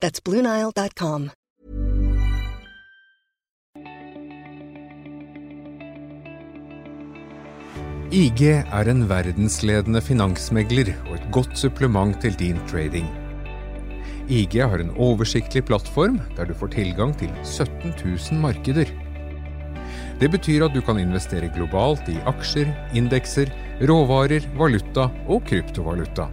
That's BlueNile.com. IG er en verdensledende finansmegler og et godt supplement til din trading. IG har en oversiktlig plattform der du får tilgang til 17 000 markeder. Det betyr at du kan investere globalt i aksjer, indekser, råvarer, valuta og kryptovaluta.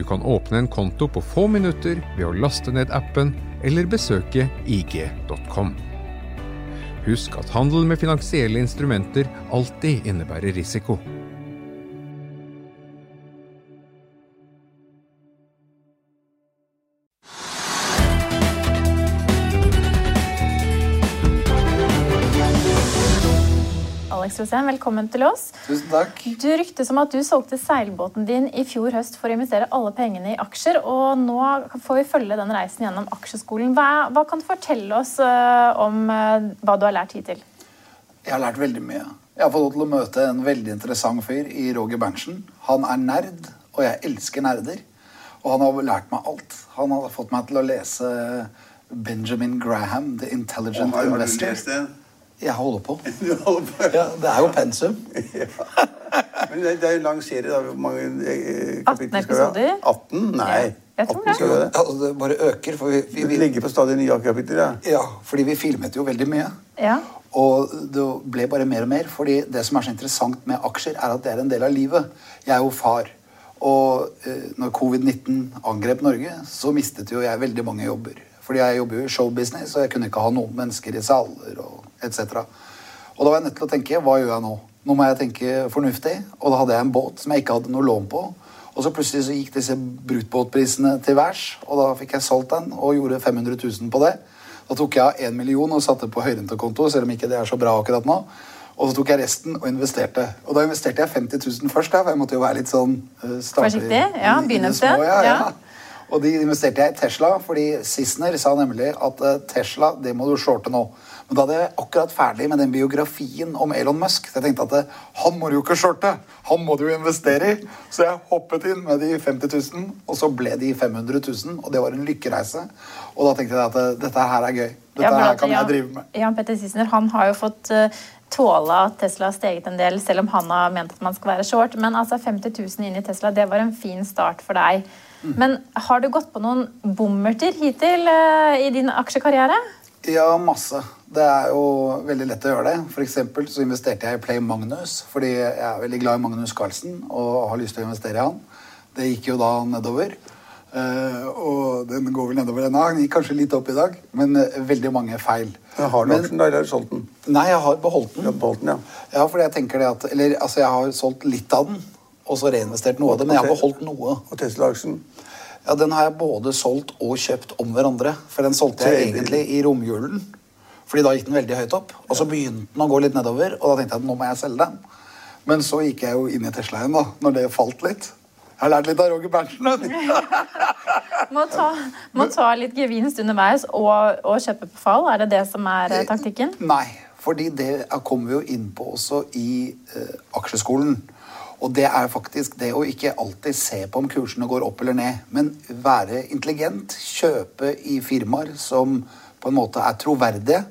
Du kan åpne en konto på få minutter ved å laste ned appen eller besøke ig.com. Husk at handel med finansielle instrumenter alltid innebærer risiko. Alex Rosén, velkommen til oss. Tusen takk. Du ryktes om at du solgte seilbåten din i fjor høst for å investere alle pengene i aksjer, og nå får vi følge den reisen gjennom aksjeskolen. Hva, hva kan du fortelle oss uh, om uh, hva du har lært hittil? Jeg har lært veldig mye. Jeg har fått lov til å møte en veldig interessant fyr i Roger Berntsen. Han er nerd, og jeg elsker nerder. Og han har lært meg alt. Han har fått meg til å lese Benjamin Graham, The Intelligent Har, har du Investor. lest? Jeg holder på. Du holder på. Ja, det er jo pensum. Men det, det er jo lang serie. da. Hvor mange eh, 18 kapitler skal vi ha? episoder? 18? Nei. Jeg tror 18 det. skal det. Altså, det bare øker. For vi, vi, Vi vi, ligger på stadig nye kapitler. Ja. ja, fordi vi filmet jo veldig mye. Ja. Og det ble bare mer og mer. fordi det som er så interessant med aksjer, er at det er en del av livet. Jeg er jo far. Og eh, når covid-19 angrep Norge, så mistet jo jeg veldig mange jobber. Fordi jeg jobber jo i showbusiness, og jeg kunne ikke ha noen mennesker i saler og etc. Og da var jeg nødt til å tenke hva gjør jeg nå? Nå må jeg tenke fornuftig. Og da hadde jeg en båt som jeg ikke hadde noe lån på. Og så plutselig så gikk disse brutbåtprisene til værs, og da fikk jeg solgt den og gjorde 500 000 på det. Da tok jeg av 1 million og satte på høyrentekonto, selv om ikke det er så bra akkurat nå. Og så tok jeg resten og investerte. Og da investerte jeg 50 000 først, da, for jeg måtte jo være litt sånn uh, Forsiktig, ja, begynne et Ja, ja. ja. Og de investerte jeg i Tesla, fordi Sissener sa nemlig at eh, Tesla det må du shorte nå. Men da hadde jeg akkurat ferdig med den biografien om Elon Musk. Så jeg tenkte at eh, han må du jo ikke shorte, han må du jo investere i. Så jeg hoppet inn med de 50 000, og så ble de 500 000. Og det var en lykkereise. Og da tenkte jeg at eh, dette her er gøy. Dette Ja, her kan Jan- jeg drive med. Jan Petter Sissener han har jo fått eh, tåle at Tesla har steget en del, selv om han har ment at man skal være short. Men altså 50 000 inn i Tesla, det var en fin start for deg. Mm. Men har du gått på noen bommerter hittil uh, i din aksjekarriere? Ja, masse. Det er jo veldig lett å gjøre det. For så investerte jeg i Play Magnus, fordi jeg er veldig glad i Magnus Carlsen og har lyst til å investere i han. Det gikk jo da nedover. Eh, og den går vel nedover ennå. Den gikk kanskje litt opp i dag, men eh, veldig mange feil. Jeg Har du aksjen, da, eller har du solgt den? Nei, jeg har beholdt den. Har beholdt den, ja. Ja, fordi jeg tenker det at Eller altså, jeg har solgt litt av den, og så reinvestert noe av det, men jeg har beholdt noe. Og Tesla-aksjen? Ja, Den har jeg både solgt og kjøpt om hverandre. For den solgte jeg egentlig i romjulen. Fordi da gikk den veldig høyt opp. Og så begynte den å gå litt nedover, og da tenkte jeg at nå må jeg selge den. Men så gikk jeg jo inn i Tesla igjen, da, når det falt litt. Jeg har lært litt av Roger Berntsen. Må ta, må ta litt gevinst underveis og, og kjøpe på fall? Er det det som er eh, taktikken? Nei, fordi det er- kommer vi jo inn på også i uh, aksjeskolen. Og det er faktisk det å ikke alltid se på om kursene går opp eller ned, men være intelligent, kjøpe i firmaer som på en måte er troverdige,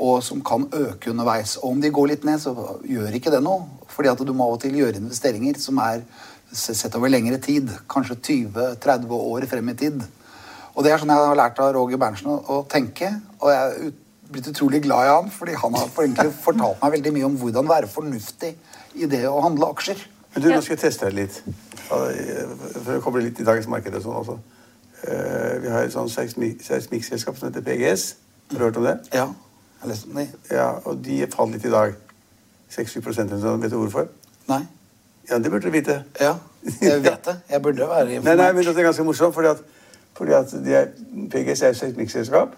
og som kan øke underveis. Og om de går litt ned, så gjør ikke det noe. Fordi at du må av og til gjøre investeringer som er sett over lengre tid. Kanskje 20-30 år frem i tid. Og det er sånn jeg har lært av Roger Berntsen å, tenke. Og jeg er blitt utrolig glad i han, fordi han har fortalt meg veldig mye om hvordan være fornuftig i det å handle aksjer. Men du, nå skal jeg teste deg litt. For å koble litt i dagens marked og sånn også. Eh, vi har et sånt seismi- seismikkselskap som heter PGS. Har du hørt om det? Ja, jeg leste om det. Ja, og de falt litt i dag. 6-7 eller sånn. Vet du hvorfor? Nei. Ja, det burde du vite. Ja, jeg vet det. Jeg burde være Nei, informert. nei, men det er ganske morsomt, fordi at, fordi at de er, PGS er et seismikkselskap.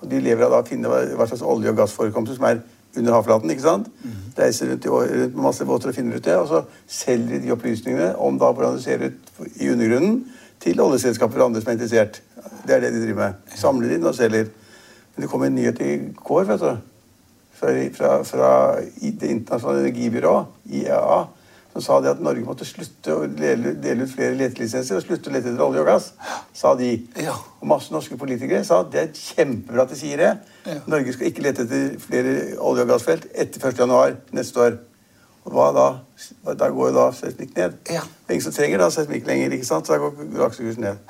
Og de lever av da å finne hva, hva slags olje- og gassforekomster som er under havflaten. ikke sant? Reiser rundt, i, rundt med masse båter og finner ut det, og så selger de opplysningene om da hvordan det ser ut i undergrunnen, til oljeselskaper og andre som er interessert. Det er det de driver med. Samler inn og selger. Men det kom en nyhet i går, vet du. Fra, fra, fra Det internasjonale energibyrået, IEA, som sa det at Norge måtte slutte å dele, dele ut flere letelisenser og slutte å lete etter olje og gass. Sa de. Ja. Og masse norske politikere sa at det er kjempebra at de sier det. Ja. Norge skal ikke lete etter flere olje- og gassfelt etter 1. januar neste år. Og hva da? Da går jo da seismikk ned. Ja. Det er ingen som trenger da seismikk lenger, ikke sant? så da går aksjekursen ned.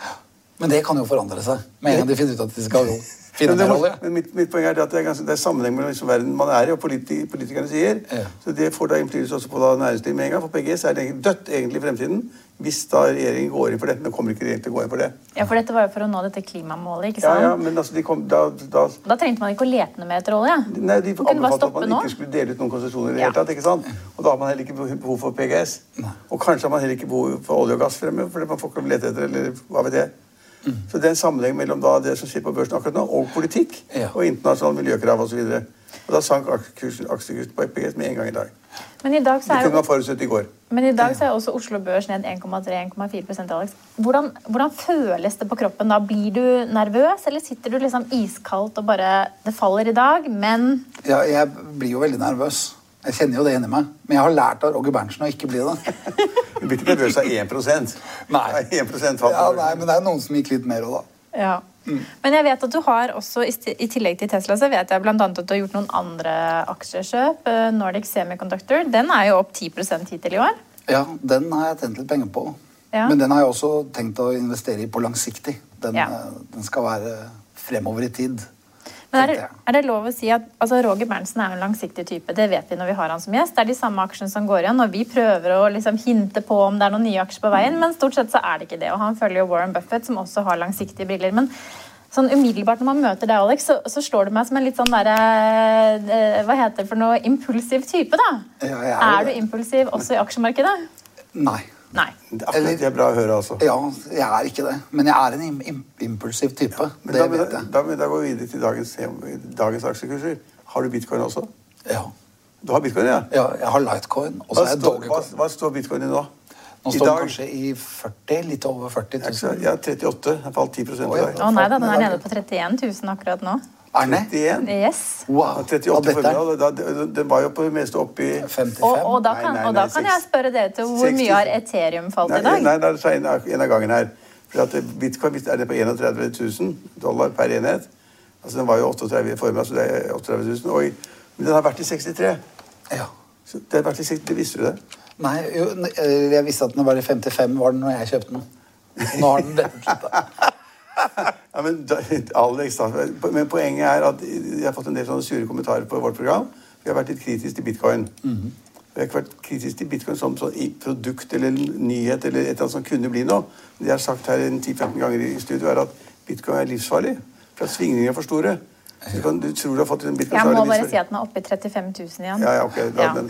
Men det kan jo forandre seg med en gang de finner ut at de skal finne mer olje. men mitt, mitt poeng er at det er, ganske, det er sammenheng mellom liksom verden man er i, og politi, politikerne sier. Ja. Så det får da innflytelse også på da næringslivet med en gang. For PGS er det egentlig dødt egentlig i fremtiden hvis da regjeringen går inn for det. Men kommer ikke regjeringen til å gå inn for det. Ja, for dette var jo for å nå dette klimamålet, ikke sant? ja, ja, men altså, de kom, da, da Da trengte man ikke å lete noe mer etter olje. Nei, De anbefalte at stoppe man nå. ikke skulle dele ut noen konsesjoner. i det Ja. hele tatt, ikke sant? Og da har man heller ikke behov- for PGS. Og kanskje har man heller ikke behov for olje og gass fremme, fordi man får ikke lete etter eller hva vet jeg. Mm. Så det er en sammenheng mellom da det som skjer på børsen akkurat nå, og politikk. Ja. Og internasjonale miljøkrav osv. Og, og da sank aksjekursen aksjekursen på EPG med en gang i dag. Men i dag så Det er kunne man forutsett i går. Men i dag så er også Oslo Børs ned 1,3-1,4 Alex. Hvordan, hvordan føles det på kroppen da? Blir du nervøs, eller sitter du liksom iskaldt og bare Det faller i dag, men Ja, jeg blir jo veldig nervøs. Jeg kjenner jo det inni meg. Men jeg har lært av Roger Berntsen å ikke bli det. Du blir ikke nervøs av 1 Nei. 1 falt Ja, nei, men det er noen som gikk litt mer òg, da. Ja. Men jeg vet at du har også, i tillegg til Tesla, så vet jeg blant annet at du har gjort noen andre aksjekjøp. Eh, Nordic Semiconductor. Den er jo opp 10 hittil i år. Ja, den har jeg tjent litt penger på. Ja. Men den har jeg også tenkt å investere i på langsiktig. Den, Ja. eh, den skal være fremover i tid. Er det, er det lov å si at altså Roger Berntsen er en langsiktig type. Det vet vi når vi har han som gjest. Det er de samme aksjene som går igjen. Og vi prøver å liksom hinte på om det er noen nye aksjer på veien, men stort sett så er det ikke det. Og han følger jo Warren Buffett, som også har langsiktige briller. Men sånn umiddelbart når man møter deg, Alex, så, så slår du meg som en litt sånn derre eh, Hva heter det for noe? Impulsiv type, da. Ja, er er du impulsiv også i aksjemarkedet? Nei. Nei. Det er akkurat det er bra å høre, altså. Ja, jeg er ikke det. Men jeg er en im im impulsiv type. Men det da, vet jeg. da, da går vi videre til dagens, dagens aksjekurser. Har du bitcoin også? Ja. Du har bitcoin, ja? ja, jeg har Litecoin, og så er jeg står, hva, Dogecoin. hva står bitcoin i nå? Nå står den kanskje i 40, litt over 40 Ja, 000. Ja, 38. Den falt 10% i dag. Å nei da, den er nede på 31 000 akkurat nå. Er den det? 31. Yes. Wow. 38 Og dette er formiddag. Da- da- Den var jo på det meste oppi i 55. Og, og da Nei, kan, nei, og da nei, kan jeg spørre dere til hvor 60 mye har Ethereum falt Nei, i dag? nei, nei, det er en, en av gangen her. For at Bitcoin er det på 31 000 dollar per enhet. Altså Den var jo 38 i formiddag, så det er 38 000. Og men den har vært i 63. Ja. Så det har vært i 60, Visste du det? Nei, jo, eh, jeg visste at den var i 55 var den når jeg kjøpte den. Nå har den. Ja, men, Alex, men poenget er at jeg har fått en del sånne sure kommentarer på vårt program. Vi har vært litt kritiske til bitcoin. Vi har ikke vært kritiske til bitcoin som sånn i produkt eller nyhet eller et eller annet som kunne bli noe. Det jeg har sagt her en 10-15 ganger i studio, er at bitcoin er livsfarlig. For at svingningene er for store. Du, kan, du tror du har fått en bit Jeg må bare si at den er oppe i 35 000 igjen. Ja, ja, ok. Da, Ja. Men,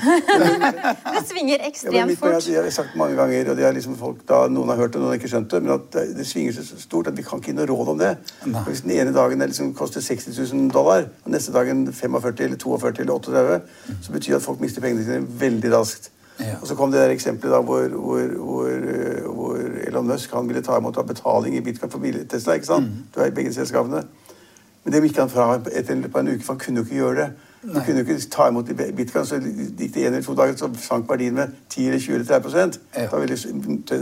Det svinger ekstremt er fort. jeg har sagt mange ganger, og det er liksom folk da, noen har hørt det, noen har ikke skjønt det, men at det, det svinger så stort at vi kan ikke gi noe råd om det. Og Hvis den ene dagen det liksom koster 60 000 dollar, og neste dagen 45 eller 42 eller 38, så betyr det at folk mister pengene sine veldig raskt. Ja. Og så kom det der eksempelet da hvor, hvor, hvor, hvor Elon Musk han ville ta imot av betaling i bitcoin for bil- Tesla. ikke sant? Du er i begge selskapene. Men det gikk han fra etter på en uke, for han kunne jo ikke gjøre det. Han kunne jo ikke ta imot bitcoin, så gikk det en eller to dager, så sank verdien med 10 eller 20 eller 30% Ja. Da ville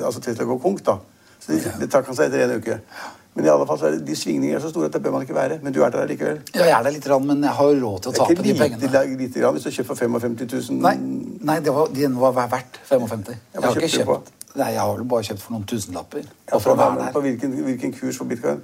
altså Tesla gå konk, da. Så det, det trakk han seg etter en uke. Men i alle fall så er det, de svingningene er så store at det bør man ikke være. Men du er der likevel. Ja, jeg er der litt, grann, men jeg har jo råd til å Det er tape ikke de lite, pengene. lite grann hvis du kjøper for 55 000. Nei, nei det var, den var verdt 55. Jeg har ikke kjøpt Nei, jeg har vel bare kjøpt for noen tusenlapper. Ja, for å være der. på hvilken, hvilken kurs for bitcoin?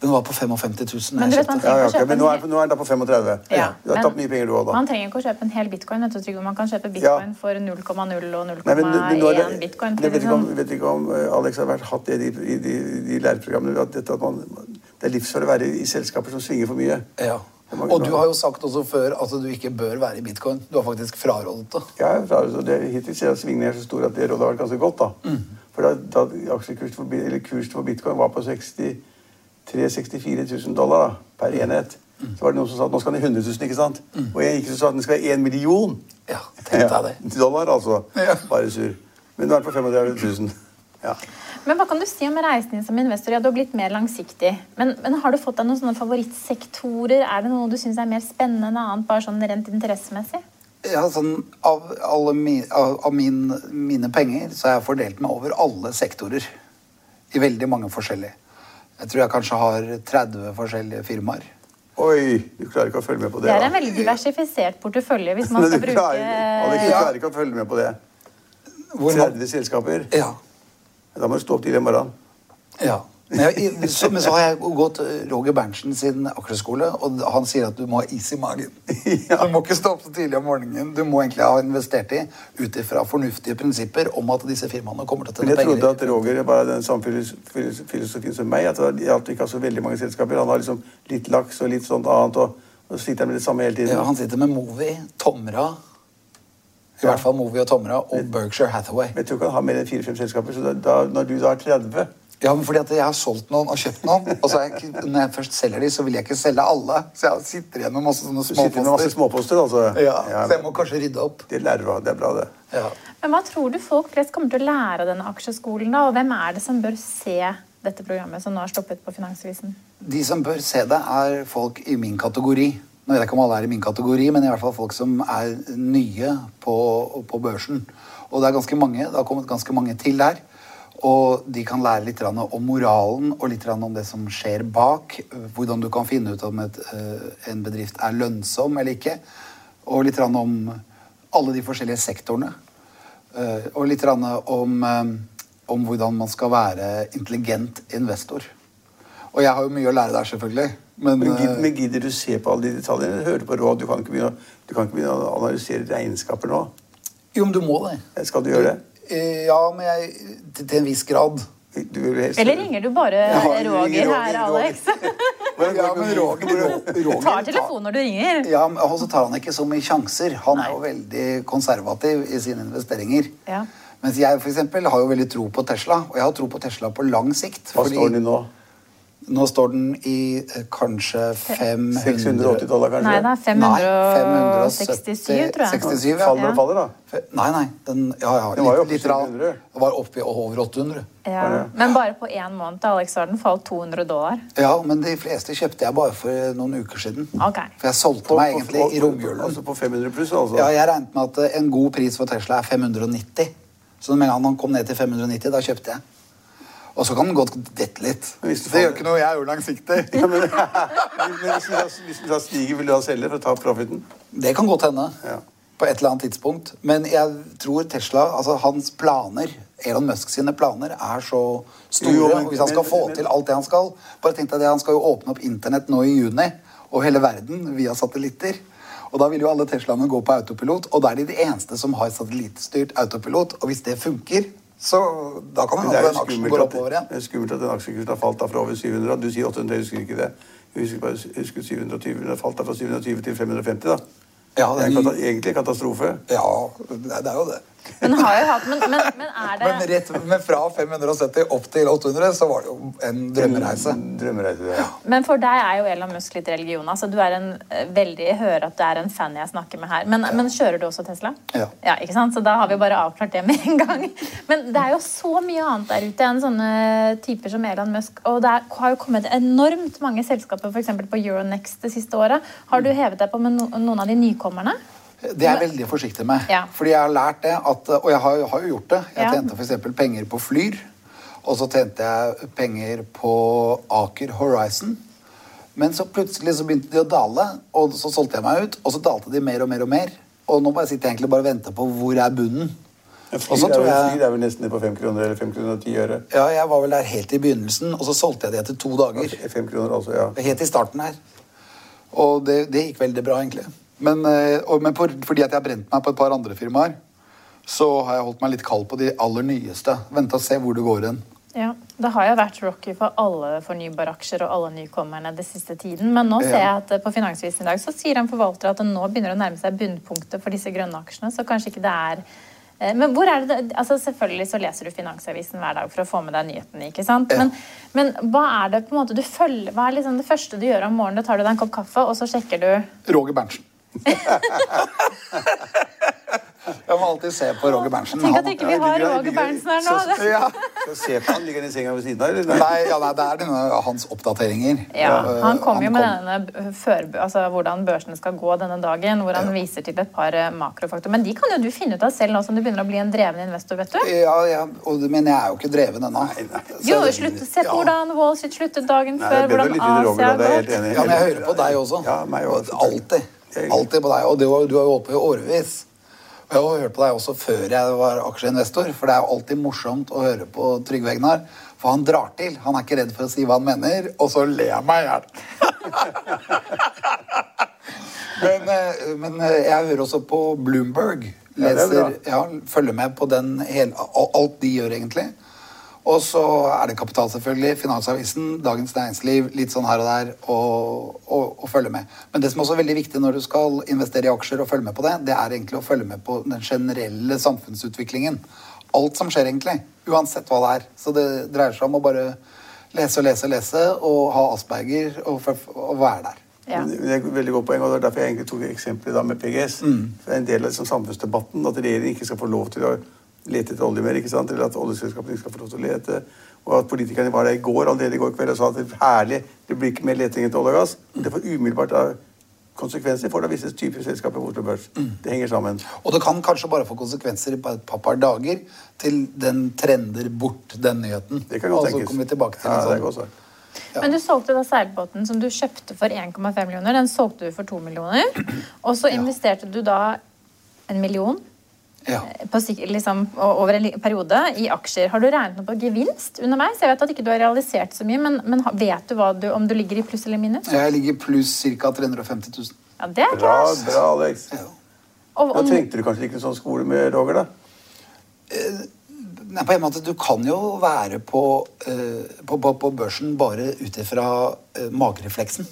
Den var på 55 000. Men du vet, Ja, ja, trenger ikke å ok, kjøpe Men nå er, nå er den da på 35. Ja, du har men tapt mye penger, du òg, da. Man trenger ikke å kjøpe en hel bitcoin. Vet du. Man kan kjøpe bitcoin for 0,0 og 0,1 Nei, men, men nå er det, bitcoin. jeg vet ikke om, liksom. vet ikke om eh, Alex har vært, hatt det i de, i de, de læreprogrammene. At, dette, at man, det er livsfarlig å være i selskaper som svinger for mye. Ja. Er Og du har jo sagt også før at du ikke bør være i bitcoin. Du har faktisk frarådet det. Ja, frarådet det, Hittil ser jeg svingningen er så stor at det rådet har vært ganske godt. da. Mm. For da, da aksjekursen for, eller kursen for bitcoin var på 63 000-64 000 dollar da, per Mm. enhet, så var det noen som sa at nå skal den i 100 000. ikke sant? Og jeg gikk og sa at den skal være 1 million. Ja, tenk deg det. Dollar, altså. Ja. Bare sur. Men nå er den på 35 000. Ja. Men hva kan du si om reisen din som investor? Ja, du har blitt mer langsiktig. Men, men har du fått deg noen sånne favorittsektorer? Er det noe du syns er mer spennende enn annet, bare sånn rent interessemessig? Ja, sånn, av alle mi, av, av min, mine penger så har jeg fordelt meg over alle sektorer. I veldig mange forskjellige. Jeg tror jeg kanskje har 30 forskjellige firmaer. Oi, du klarer ikke å følge med på det. Det er en veldig diversifisert portefølje hvis man skal du bruke Alex, du Ja. klarer ikke å følge med på det. Hvor 30 selskaper. Ja. Da må du stå opp tidlig i morgen. ja. Men, jeg, så, men så har jeg gått eh, Roger Berntsen sin aksjeskole, og han sier at du må ha is i magen. Du må ikke stå opp så tidlig om morgenen. Du må egentlig ha investert i ut ifra fornuftige prinsipper om at disse firmaene kommer til å Men penger. jeg trodde at Roger var den samme filos- filos- filosofien som meg. At det gjaldt ikke så veldig mange selskaper. Han har liksom litt laks og litt sånt annet, og, og sitter han med det samme hele tiden. Ja, han sitter med Movi, Tomra I hvert fall Movi og Tomra og Berkshire Hathaway. Men jeg tror ikke han har mer enn fire-fem selskaper. Så da, når du da er 30 Ja, men fordi at jeg har solgt noen og kjøpt noen. Og så er jeg, når jeg først selger de, så vil jeg ikke selge alle. Så jeg sitter igjen med masse sånne Du sitter med masse småposter. småposter, altså. Ja, så jeg må kanskje rydde opp. Det lærer du av. Det er bra, det. Ja. Men hva tror du folk flest kommer til å lære av denne aksjeskolen? da? Og hvem er det som bør se dette programmet som nå har stoppet på Finansvisen? De som bør se det, er folk i min kategori. Nå vet jeg ikke om alle er i min kategori, men i hvert fall folk som er nye på, på børsen. Og det er ganske mange, det har kommet ganske mange til der. Og de kan lære litt om moralen og litt om det som skjer bak. Hvordan du kan finne ut om et, eh, en bedrift er lønnsom eller ikke. Og litt om alle de forskjellige sektorene. Eh, Og litt om, eh, om hvordan man skal være intelligent investor. Og jeg har jo mye å lære der, selvfølgelig. Men, Men, gid, eh, men gidder du se på alle de detaljene? Høre på råd? Du kan begynne, du kan ikke begynne å analysere regnskaper nå. jo, men du må det. Skal du gjøre det? Eh, Ja, men jeg, til, til en viss grad. Du helst- Eller ringer du bare Ja, Roger Roger, her, Alex? Roger. Ja, men Roger, Roger? Tar telefonen når du ringer. Ja, men Og så tar han ikke så mye sjanser. Han er jo veldig konservativ i sine investeringer. Ja. Mens jeg for eksempel, har jo veldig tro på Tesla. Og jeg har tro på Tesla på lang sikt. Hva står den i nå? Nå står den i eh, kanskje 500 680 dollar, kanskje? Nei, det er Nei, 567, tror jeg. 67, ja. Faller og faller, da? Nei, nei. Den, ja, ja, Den var jo litt, litt rann. 700. Det var oppe i over 800. Ja. Men bare på én måned Alex, har den falt 200 dollar. Ja, men de fleste kjøpte jeg bare for noen uker siden. Ok. For jeg solgte meg egentlig i romjulen. Altså på 500 pluss, altså? Ja, jeg regnet med at en god pris for Tesla er 590. Så med en gang han kom ned til 590, da kjøpte jeg. Og så kan den godt dette litt. Det gjør ikke noe, jeg er jo langsiktig. Ja, men, men hvis, den da, hvis den da stiger, vil du da selge for å ta profiten? Det kan godt hende. Ja. På et eller annet tidspunkt. Men jeg tror Tesla, altså hans planer, Elon Musk sine planer, er så store. Jo, men- og hvis han skal men- få til alt det han skal Bare tenk deg det, Han skal jo åpne opp internett nå i juni, og hele verden via satellitter. Og da vil jo alle Teslaene gå på autopilot, og da er de de eneste som har satellittstyrt autopilot. Og hvis det funker, så da kan er at den aksjen går oppover igjen. det er skummelt at den aksjekursen har falt da fra over 700. Du sier 800, jeg husker ikke det. Jeg husker bare husker 720, den har falt da fra 720 til 550. da. Ja, det er en egentlig en katastrofe. Ja, det er jo det. Men, har jo hatt, men, men, men er det Men, rett, men fra 570 opp til 800 så var det jo en drømmereise. Drømmereise, ja. Men for deg er jo Elon Musk litt religion. Altså, du er en eh, veldig, jeg hører at du er en fan jeg snakker med her. Men, men kjører du også Tesla? Ja. ikke sant? Så da har vi bare avklart det med en gang. Men det er jo så mye annet der ute enn sånne typer som Elon Musk. Og det er, har jo kommet enormt mange selskaper f.eks. på Euronext det siste året. Har du hevet deg på med no, noen av de nykommerne? Det er jeg veldig forsiktig med. Ja. Fordi jeg har lært det, at, og jeg har, har jo gjort det. Jeg Ja. tjente f.eks. penger på Flyr. Og så tjente jeg penger på Aker Horizon. Men så plutselig så begynte de å dale, og så solgte jeg meg ut. Og så dalte de mer og mer og mer. Og nå bare sitter jeg egentlig bare og venter på hvor er bunnen. En Flyr er, vel- jeg- flyr er vel nesten ned på 5 kroner eller 5 kroner og 10 øre. Ja, jeg var vel der helt i begynnelsen, og så solgte jeg det etter to dager. 5 kroner altså, ja. Helt i starten her. Og det, det gikk veldig bra, egentlig. Men, eh, og, men for, fordi at jeg har brent meg på et par andre firmaer, så har jeg holdt meg litt kald på de aller nyeste. Vente og se hvor det går hen. Ja, Det har jo vært rocky for alle fornybaraksjer og alle nykommerne det siste tiden. Men nå ser jeg at eh, på Finansvisen i dag så sier en forvalter at det nå begynner å nærme seg bunnpunktet for disse grønne aksjene. Så kanskje ikke det er eh, men hvor er det, det- altså Selvfølgelig så leser du Finansavisen hver dag for å få med deg nyhetene. ikke sant? Men, men hva er det på en måte du følger, hva er liksom det første du gjør om morgenen? Da tar du deg en kopp kaffe, og så sjekker du Roger Berntsen. Jeg må alltid se på Roger Berntsen. Tenk at ikke vi har Roger Berntsen her nå. Så, ja. Så se på han, ligger han i senga ved siden av, eller? Nei, ja, nei, det er denne, hans oppdateringer. Ja, Han kom jo med kom- denne før, altså hvordan børsene skal gå denne dagen, hvor han viser til et par eh, makrofaktorer. Men de kan jo du finne ut av selv nå som du begynner å bli en dreven investor, vet du. Ja, ja, og, men jeg er jo ikke dreven ennå. Jo, slutt, Se på Ja. hvordan Wall Street sluttet dagen Nei, før, hvordan Asia har gått. Ja, men jeg hører på deg også. Ja, meg også. Alltid. Alltid på deg. Og du, du har jo holdt på i årevis. Og jeg har hørt på deg også før jeg var aksjeinvestor, for det er jo alltid morsomt å høre på Trygve Egnar. For han drar til. Han er ikke redd for å si hva han mener, og så ler jeg meg i hjel. men, eh, men eh, jeg hører også på Bloomberg. Ja, er. Leser, ja, følger med på den hele, alt de gjør, egentlig. Og så er det Kapital, selvfølgelig. Finansavisen, Dagens Næringsliv, litt sånn her og der. Og, og, og følge med. Men det som også er veldig viktig når du skal investere i aksjer, og følge med på det, det er egentlig å følge med på den generelle samfunnsutviklingen. Alt som skjer, egentlig. Uansett hva det er. Så det dreier seg om å bare lese og lese og lese, og ha asperger og, og være der. Ja. Det er et veldig godt poeng, og det er derfor jeg egentlig tok eksempelet med PGS. Mm. For det er en del av liksom, samfunnsdebatten at regjeringen ikke skal få lov til å lete etter olje mer, ikke sant? eller at oljeselskapene ikke skal få lov til å lete. Og at politikerne var der i går, allerede i går kveld og sa at det er herlig, det blir ikke mer leting etter olje og gass. Det får umiddelbart da konsekvenser for da visse typer selskaper på Oslo Børs. Det henger sammen. Og det kan kanskje bare få konsekvenser i et par, par dager til den trender bort den nyheten. Det kan godt tenkes. og så tenkes. kommer vi tilbake til ja, det er sånn- godt sagt. Men du solgte da seilbåten som du kjøpte for 1,5 millioner. Den solgte du for 2 millioner. Og så investerte du da en million Ja. på, liksom, over en periode i aksjer. Har du regnet noe på gevinst underveis? Jeg vet at ikke du har realisert så mye, men, men vet du, hva du om du ligger i pluss eller minus? Jeg ligger i pluss ca. 350 000. Ja, det er Bra, bra, Alex. Og, Da tenkte du kanskje ikke en sånn skole med Roger, da? Nei, på en måte, Du kan jo være på, eh, på, på, på børsen bare ut ifra eh, magerefleksen.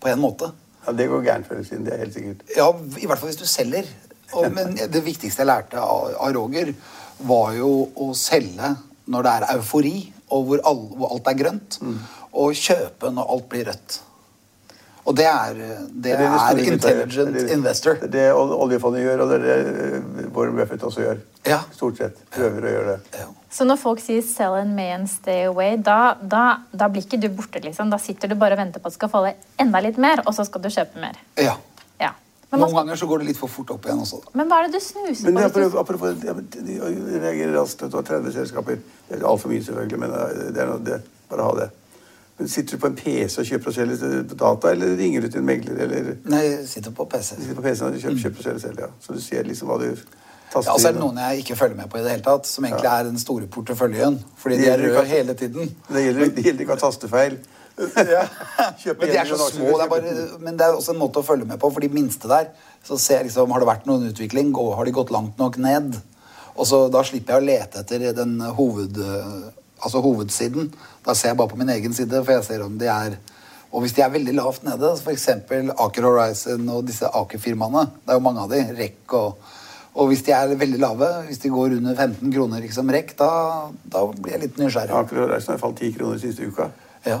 På en måte. Ja, Det går gærent før eller siden, det er helt sikkert. Ja, I hvert fall hvis du selger. Og, men det viktigste jeg lærte av, av Roger, var jo å selge når det er eufori, og hvor, all, hvor alt er grønt. Og kjøpe når alt blir rødt. Og det er, det Det er det er intelligent Det er investor. Det er det oljefondet gjør, og det er det Bård Warren Buffett også gjør. Ja. Stort sett. Prøver å gjøre det. Ja. så når folk sier 'sell and may and stay away', da, da, da blir ikke du borte, liksom. Da sitter du bare og venter på at det skal falle enda litt mer, og så skal du kjøpe mer. ja. Ja. Noen ganger så går det litt for fort opp igjen også. da. men hva er det du snuser Men på? du- apropos, jeg ja, reagerer raskt. Du har 30 selskaper. Det er altfor mye, selvfølgelig, men eh, det er noe, det, bare ha det. Men Sitter du på en PC og kjøper og selger data, eller ringer du til en megler? Eller Nei, jeg sitter på PC. du sitter på PC-en og kjøper, kjøper og selger selv, ja. Så du ser liksom hva du taster Ja, så er det noen jeg ikke følger med på i det hele tatt, som egentlig er den store porteføljen. Fordi de er røde hele tiden. Det gjelder, det gjelder ikke å ha tastefeil. Men de er så små. Det er bare, men det er også en måte å følge med på. For de minste der, så ser jeg liksom, har det vært noen utvikling? Går- Har de gått langt nok ned? Og så Da slipper jeg å lete etter den hoved, altså hovedsiden. Da ser jeg bare på min egen side, for jeg ser om de er Og hvis de er veldig lavt nede, f.eks. Aker Horizon og disse Aker-firmaene, det er jo mange av de, REC og og hvis de er veldig lave, hvis de går under 15 kroner liksom REC, da, da blir jeg litt nysgjerrig. Aker Horizon har falt 10 kroner siste uka. Ja.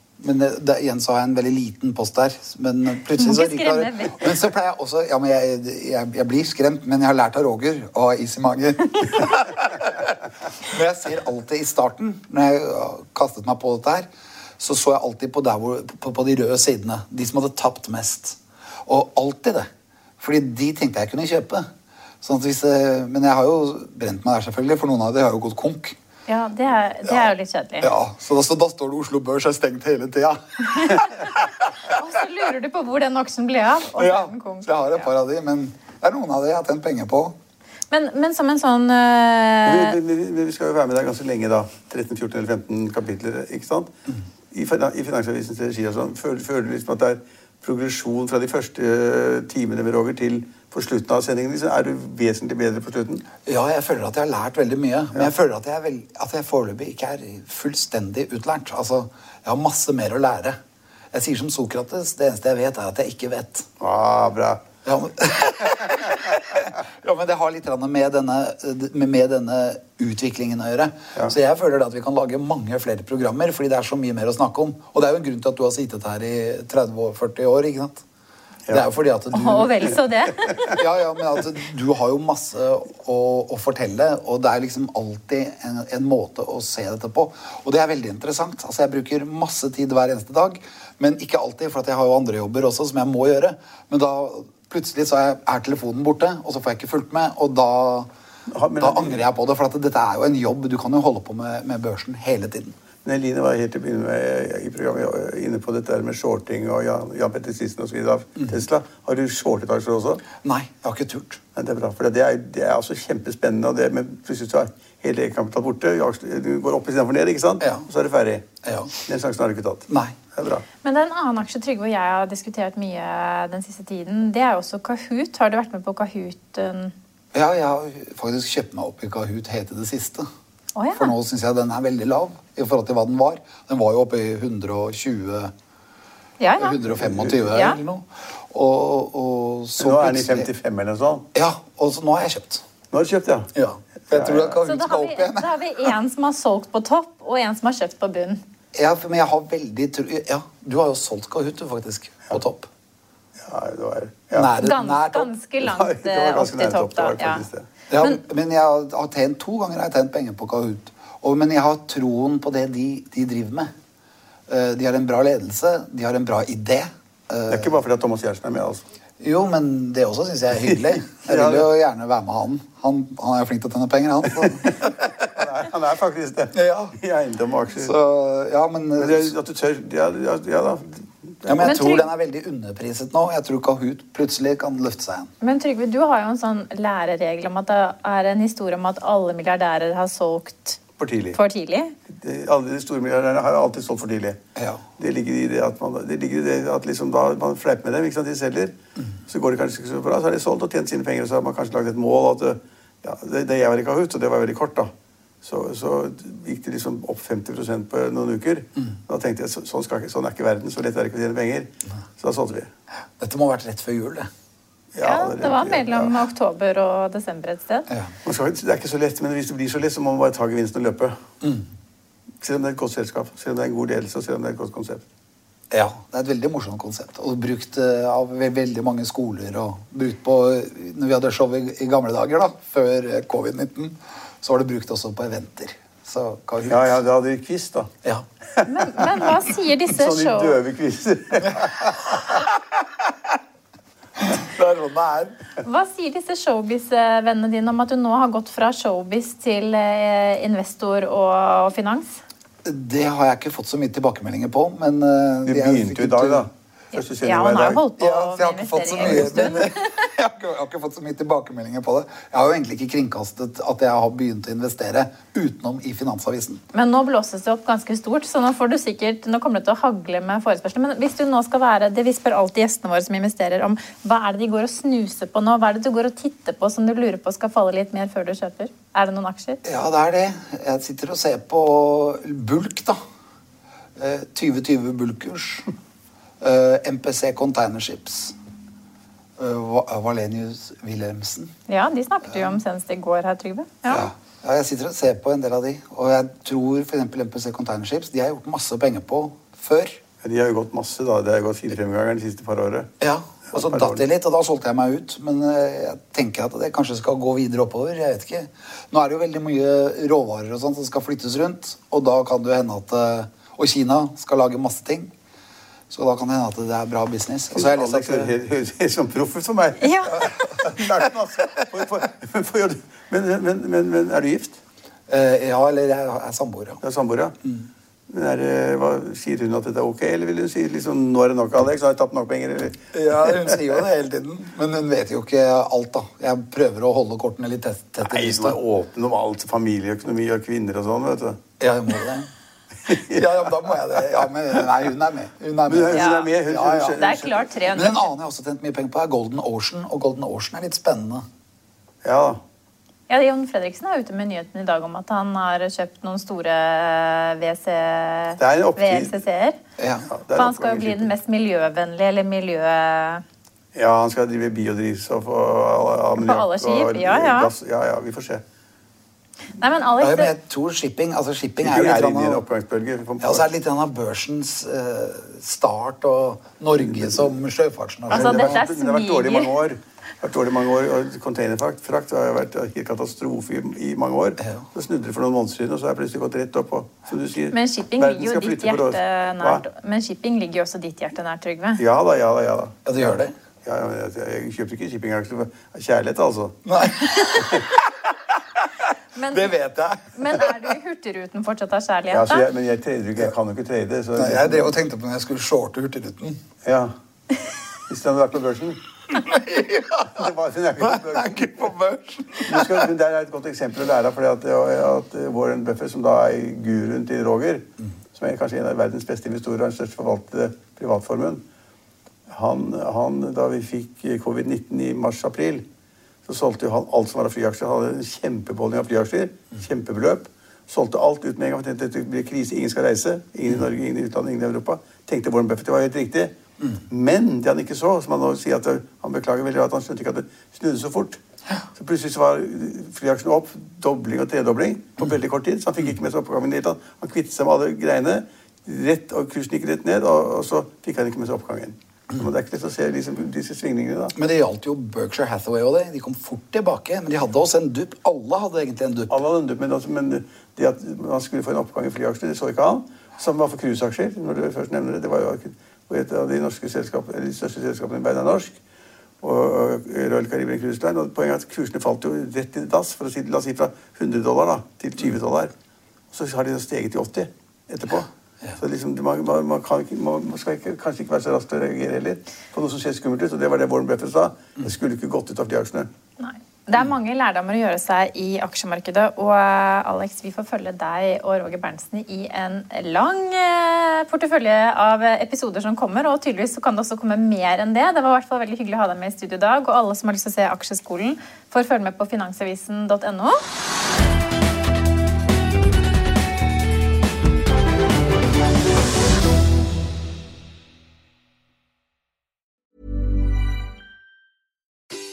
Men det, det, igjen så har jeg en veldig liten post der. Men plutselig så skremme. Men så pleier jeg også Ja, men jeg, jeg, jeg blir skremt, men jeg har lært av Roger å ha is i magen. Men jeg ser alltid i starten, når jeg kastet meg på dette her, så så jeg alltid på, der hvor, på, på de røde sidene. De som hadde tapt mest. Og alltid det. Fordi de tenkte jeg kunne kjøpe. Sånn hvis, men jeg har jo brent meg der, selvfølgelig, for noen av de har jo gått konk. Ja, det er, det er jo litt kjedelig. Ja, Så da, så da står det Oslo Børs er stengt hele tida. Og så lurer du på hvor den oksen ble av. Og Ja, den kom. jeg har et par av de, men det er noen av de jeg har tjent penger på. Men, men som en sånn uh... Vi, vi, vi- skal jo være med deg ganske lenge, da. 13, 14 eller 15 kapitler. ikke sant? I, i Finansavisens regi og sånn. Føler, føler du liksom at det er progresjon fra de første eh, timene med Roger til på slutten av sendingen? Er du vesentlig bedre på slutten? Ja, jeg føler at jeg har lært veldig mye. Men jeg føler at jeg, vel- at jeg foreløpig ikke er fullstendig utlært. Altså, jeg har masse mer å lære. Jeg sier som Sokrates, det eneste jeg vet, er at jeg ikke vet. Ah, bra. Ja, men, ja, men det har litt med denne, med, med denne utviklingen å gjøre. Ja. Så jeg føler at vi kan lage mange flere programmer, fordi det er så mye mer å snakke om. Og det er jo en grunn til at du har sittet her i 30-40 år, ikke sant? Det er jo fordi at du Og vel så det. ja, ja, men altså, du har jo masse å, å fortelle, og det er liksom alltid en, en måte å se dette på. Og det er veldig interessant. Altså, Jeg bruker masse tid hver eneste dag, men ikke alltid, for at jeg har jo andre jobber også som jeg må gjøre. Men da plutselig så er, er telefonen borte, og så får jeg ikke fulgt med, og da, da angrer jeg på det. For at dette er jo en jobb. Du kan jo holde på med, med børsen hele tiden. Men Eline var helt til å begynne med i programmet inne på dette der med shorting og Jan, Jan Petter Sissen osv. av Tesla. Har du shortet aksjer også? Nei, jeg har ikke turt. Nei, det er bra, for det er, det er altså kjempespennende. Og det, men plutselig så er hele egenkapitalen borte. Du går opp istedenfor ned, ikke sant? Ja. Og så er du ferdig. Ja. Den sjansen har du ikke tatt. Nei. Det er bra. Men det er en annen aksje Trygve og jeg har diskutert mye den siste tiden. Det er jo også Kahoot. Har du vært med på Kahoot? øh, Ja, jeg har faktisk kjøpt meg opp i Kahoot helt til det siste. Å ja. For nå syns jeg den er veldig lav i forhold til hva den var. Den var jo oppe i 120 Ja, ja. 125 Ja. eller noe. Og, og så Nå er den i 55 eller noe sånt. Ja, og så nå har jeg kjøpt. Nå har du kjøpt, ja. Jeg tror at Så da har, opp vi, igjen. da har vi en som har solgt på topp, og en som har kjøpt på bunn. Ja, for- men jeg har veldig tro... Ja, du har jo solgt Kahoot, du, faktisk. På topp. ja, det var, ja. Nære, Gans, nær topp. ganske Det langt øh, opp til topp, topp, da. det var Ja. Ja, Men- men, jeg har tjent to ganger har jeg tjent penger på Kahoot. Og, men jeg har troen på det de, de driver med. Eh, De har en bra ledelse, de har en bra idé. Eh, Det er ikke bare fordi Thomas Giertsen er med, altså. Jo, men det også syns jeg er hyggelig. Jeg vil jo gjerne være med han. Han, han er jo flink til å tjene penger, han. Så, Han er, han er faktisk det. Ja. I eiendom og aksjer. så ja, men, Men det, at du tør Ja, ja, ja da. Ja, men jeg Men tror Trygve- den er veldig underpriset nå. Jeg tror Kahoot plutselig kan løfte seg igjen. Men Trygve, du har jo en sånn læreregel om at det er en historie om at alle milliardærer har solgt For tidlig. for tidlig. De, alle de store milliardærene har alltid solgt for tidlig. Ja. Det ligger i det at man, det ligger i det at liksom da man fleiper med dem. ikke sant, De selger. Så går det kanskje ikke så bra, så har de solgt og tjent sine penger. Og så har man kanskje lagd et mål at ja, det, det jeg var i Kahoot, og det var veldig kort, da. Så, så gikk det liksom opp 50% på noen uker. Da tenkte jeg så, sånn, skal, ikke- sånn er ikke verden. Så lett er det ikke å tjene penger. Så da solgte vi. Dette må ha vært rett før jul, det. Ja, ja det var mellom ja. oktober og desember et sted. Ja. Man skal, det er ikke så lett, men hvis det blir så lett, så må man bare ta gevinsten og løpe. Selv om det er et godt selskap, selv om det er en god ledelse og selv om det er et godt konsept. Ja, det er et veldig morsomt konsept. Og brukt eh, av veldig mange skoler. Og brukt på Når vi hadde show i, i gamle dager, da, før eh, covid-19, så var det brukt også på eventer. Så Ja, ja, da hadde vi quiz, da. Ja. Men, men hva sier disse Sånne døve quizer. Er sånn det. Hva sier disse showbiz-vennene dine om at du nå har gått fra showbiz til eh, investor og, finans? Det har jeg ikke fått så mye tilbakemeldinger på, men Du er begynte jo i dag, da. Første Ja, han har jo holdt på Ja, jeg har ikke fått så mye men, jeg, har ikke, jeg har ikke fått så mye tilbakemeldinger på det. Jeg har jo egentlig ikke kringkastet at jeg har begynt å investere utenom i Finansavisen. Men nå blåses det opp ganske stort, så nå får du sikkert, nå kommer det til å hagle med forespørsler. Men hvis du nå skal være, det vi spør alltid gjestene våre som investerer om, hva er det de går og snuser på nå? Hva er det du går og titter på som du lurer på skal falle litt mer før du kjøper? Er det noen aksjer? Ja, det er det. Jeg sitter og ser på bulk, da. Eh, 2020 bulkkurs. Eh, MPC Containerships. Eh, Valenius Wilhelmsen. Ja, de snakket vi jo om senest i går her, Trygve. Ja. Ja. ja, jeg sitter og ser på en del av de. Og jeg tror f.eks. MPC Containerships de har gjort masse penger på før. Ja, De har jo gått masse, da. Det har gått fire-fem ganger de siste par årene. Ja, og så datt det litt, og da solgte jeg meg ut. Men eh, jeg tenker at det kanskje skal gå videre oppover. jeg vet ikke. Nå er det jo veldig mye råvarer og sånt som skal flyttes rundt, og da kan det jo hende at Og Kina skal lage masse ting. Så da kan det hende at det er bra business. Og så har jeg lest at høres helt som proff ut for meg. Ja. Lærte masse. For- for- for- for- Men, men, men, men er du gift? eh, Ja, eller jeg er samboer, ja. Du er samboer, ja? Men er, hva, sier hun at dette er ok, eller vil hun si liksom, nå er det nok, Alex? Har jeg tapt nok penger? Eller? Ja, Hun sier jo det hele tiden, men hun vet jo ikke alt. da. Jeg prøver å holde kortene litt tett, tett Nei, hun er åpen om alt. Familieøkonomi og kvinner og sånn, vet du. Ja, jeg må det. Ja, ja, da må jeg det. Ja, men nei, hun er med. Hun er Men hun er med. Hun, Ja, ja. Det er klart Men en annen jeg har også tjent mye penger på, er Golden Ocean. Og Golden Ocean er litt spennende. Ja, Ja, Jon Fredriksen er ute med nyheten i dag om at han har kjøpt noen store WC, Det en opptid. VLCC-er. Ja. For han skal jo bli den mest miljøvennlige, eller miljø... Ja, han skal drive biodrivstoff og ammoniakk alle skip, og ja, ja. gass. Ja, ja, vi får se. Nei, men Ja, Alex, men jeg tror shipping altså shipping er jo litt er av, oppgangsbølge. ja, så er det litt av børsens uh, start og Norge som sjøfartsnasjon. Altså, det, har det har vært dårlig i mange år. Det har vært dårlig i mange år, og Containerfrakt har vært helt katastrofe i, i mange år. Så snudde det for noen måneder siden, og så er det plutselig gått rett opp. Og, som du sier, men shipping ligger jo ditt hjerte nært. Men shipping ligger jo også ditt hjerte nært, Trygve. Ja da, ja da. ja da. Ja, det gjør det. Ja, ja, jeg, jeg kjøpte ikke shippingaksjer av kjærlighet, altså. Nei, Men, det vet jeg. men er du i Hurtigruten fortsatt av Ja, kjærlighet, Ja, jeg, men jeg trader ikke, jeg kan jo ikke trade. Så, Nei, jeg drev og tenkte på når jeg skulle shorte Hurtigruten. Ja. Hvis den hadde vært på børsen. Det var, den er ikke på børsen. ikke på børs. Skal, men det er et godt eksempel å lære av. fordi at, at Warren Buffett, som da er guruen til Roger, som er kanskje en av verdens beste investorer, den største forvaltede privatformuen han, han, Da vi fikk covid-19 i mars-april, så solgte han alt som var av flyaksjer. Han hadde en kjempebeholdning av flyaksjer. Kjempebeløp. Solgte alt ut med en gang. tenkte det blir krise. Ingen skal reise. Ingen i Norge, ingen i utlandet, ingen i Europa. Tenkte Warren Buffett. Det var helt riktig. Men det han ikke så, som han nå sier at han beklager veldig, at han skjønte ikke at det snudde så fort. Så plutselig så var flyaksjene opp, dobling og tredobling på veldig kort tid. Så han fikk ikke med seg oppgangen i det hele tatt. Han kvittet seg med alle greiene, rett, og kursen gikk rett ned, og, og så fikk han ikke med seg oppgangen. Men det er ikke lett å se liksom, disse svingningene, da. Men det gjaldt jo Berkshire Hathaway og det. De kom fort tilbake. Men de hadde også en dupp. Alle hadde egentlig en dupp. Alle hadde en dupp, men, altså, men det at man skulle få en oppgang i flyaksjer, det så ikke han. Samme var for cruiseaksjer, når du først nevner det. Det var jo et av de, norske eller de største selskapene i er norsk. Og, Royal Caribbean Cruise Line. Og poenget er at kursene falt jo rett i dass, for å si, la oss si fra 100 dollar da, til 20 dollar. Så har de steget til 80 etterpå. Så liksom, man, man, man, kan ikke, man man skal ikke, kanskje ikke være så rask til å reagere heller på noe som ser skummelt ut. Og det var det Warren Buffett sa. Det skulle ikke gått ut av de aksjene. Nei. Det er mange lærdommer å gjøre seg i aksjemarkedet. Og eh, Alex, vi får følge deg og Roger Berntsen i en lang eh, portefølje av episoder som kommer. Og tydeligvis så kan det også komme mer enn det. Det var i hvert fall veldig hyggelig å ha deg med i studio i dag. Og alle som har lyst til å se Aksjeskolen, får følge med på finansavisen.no.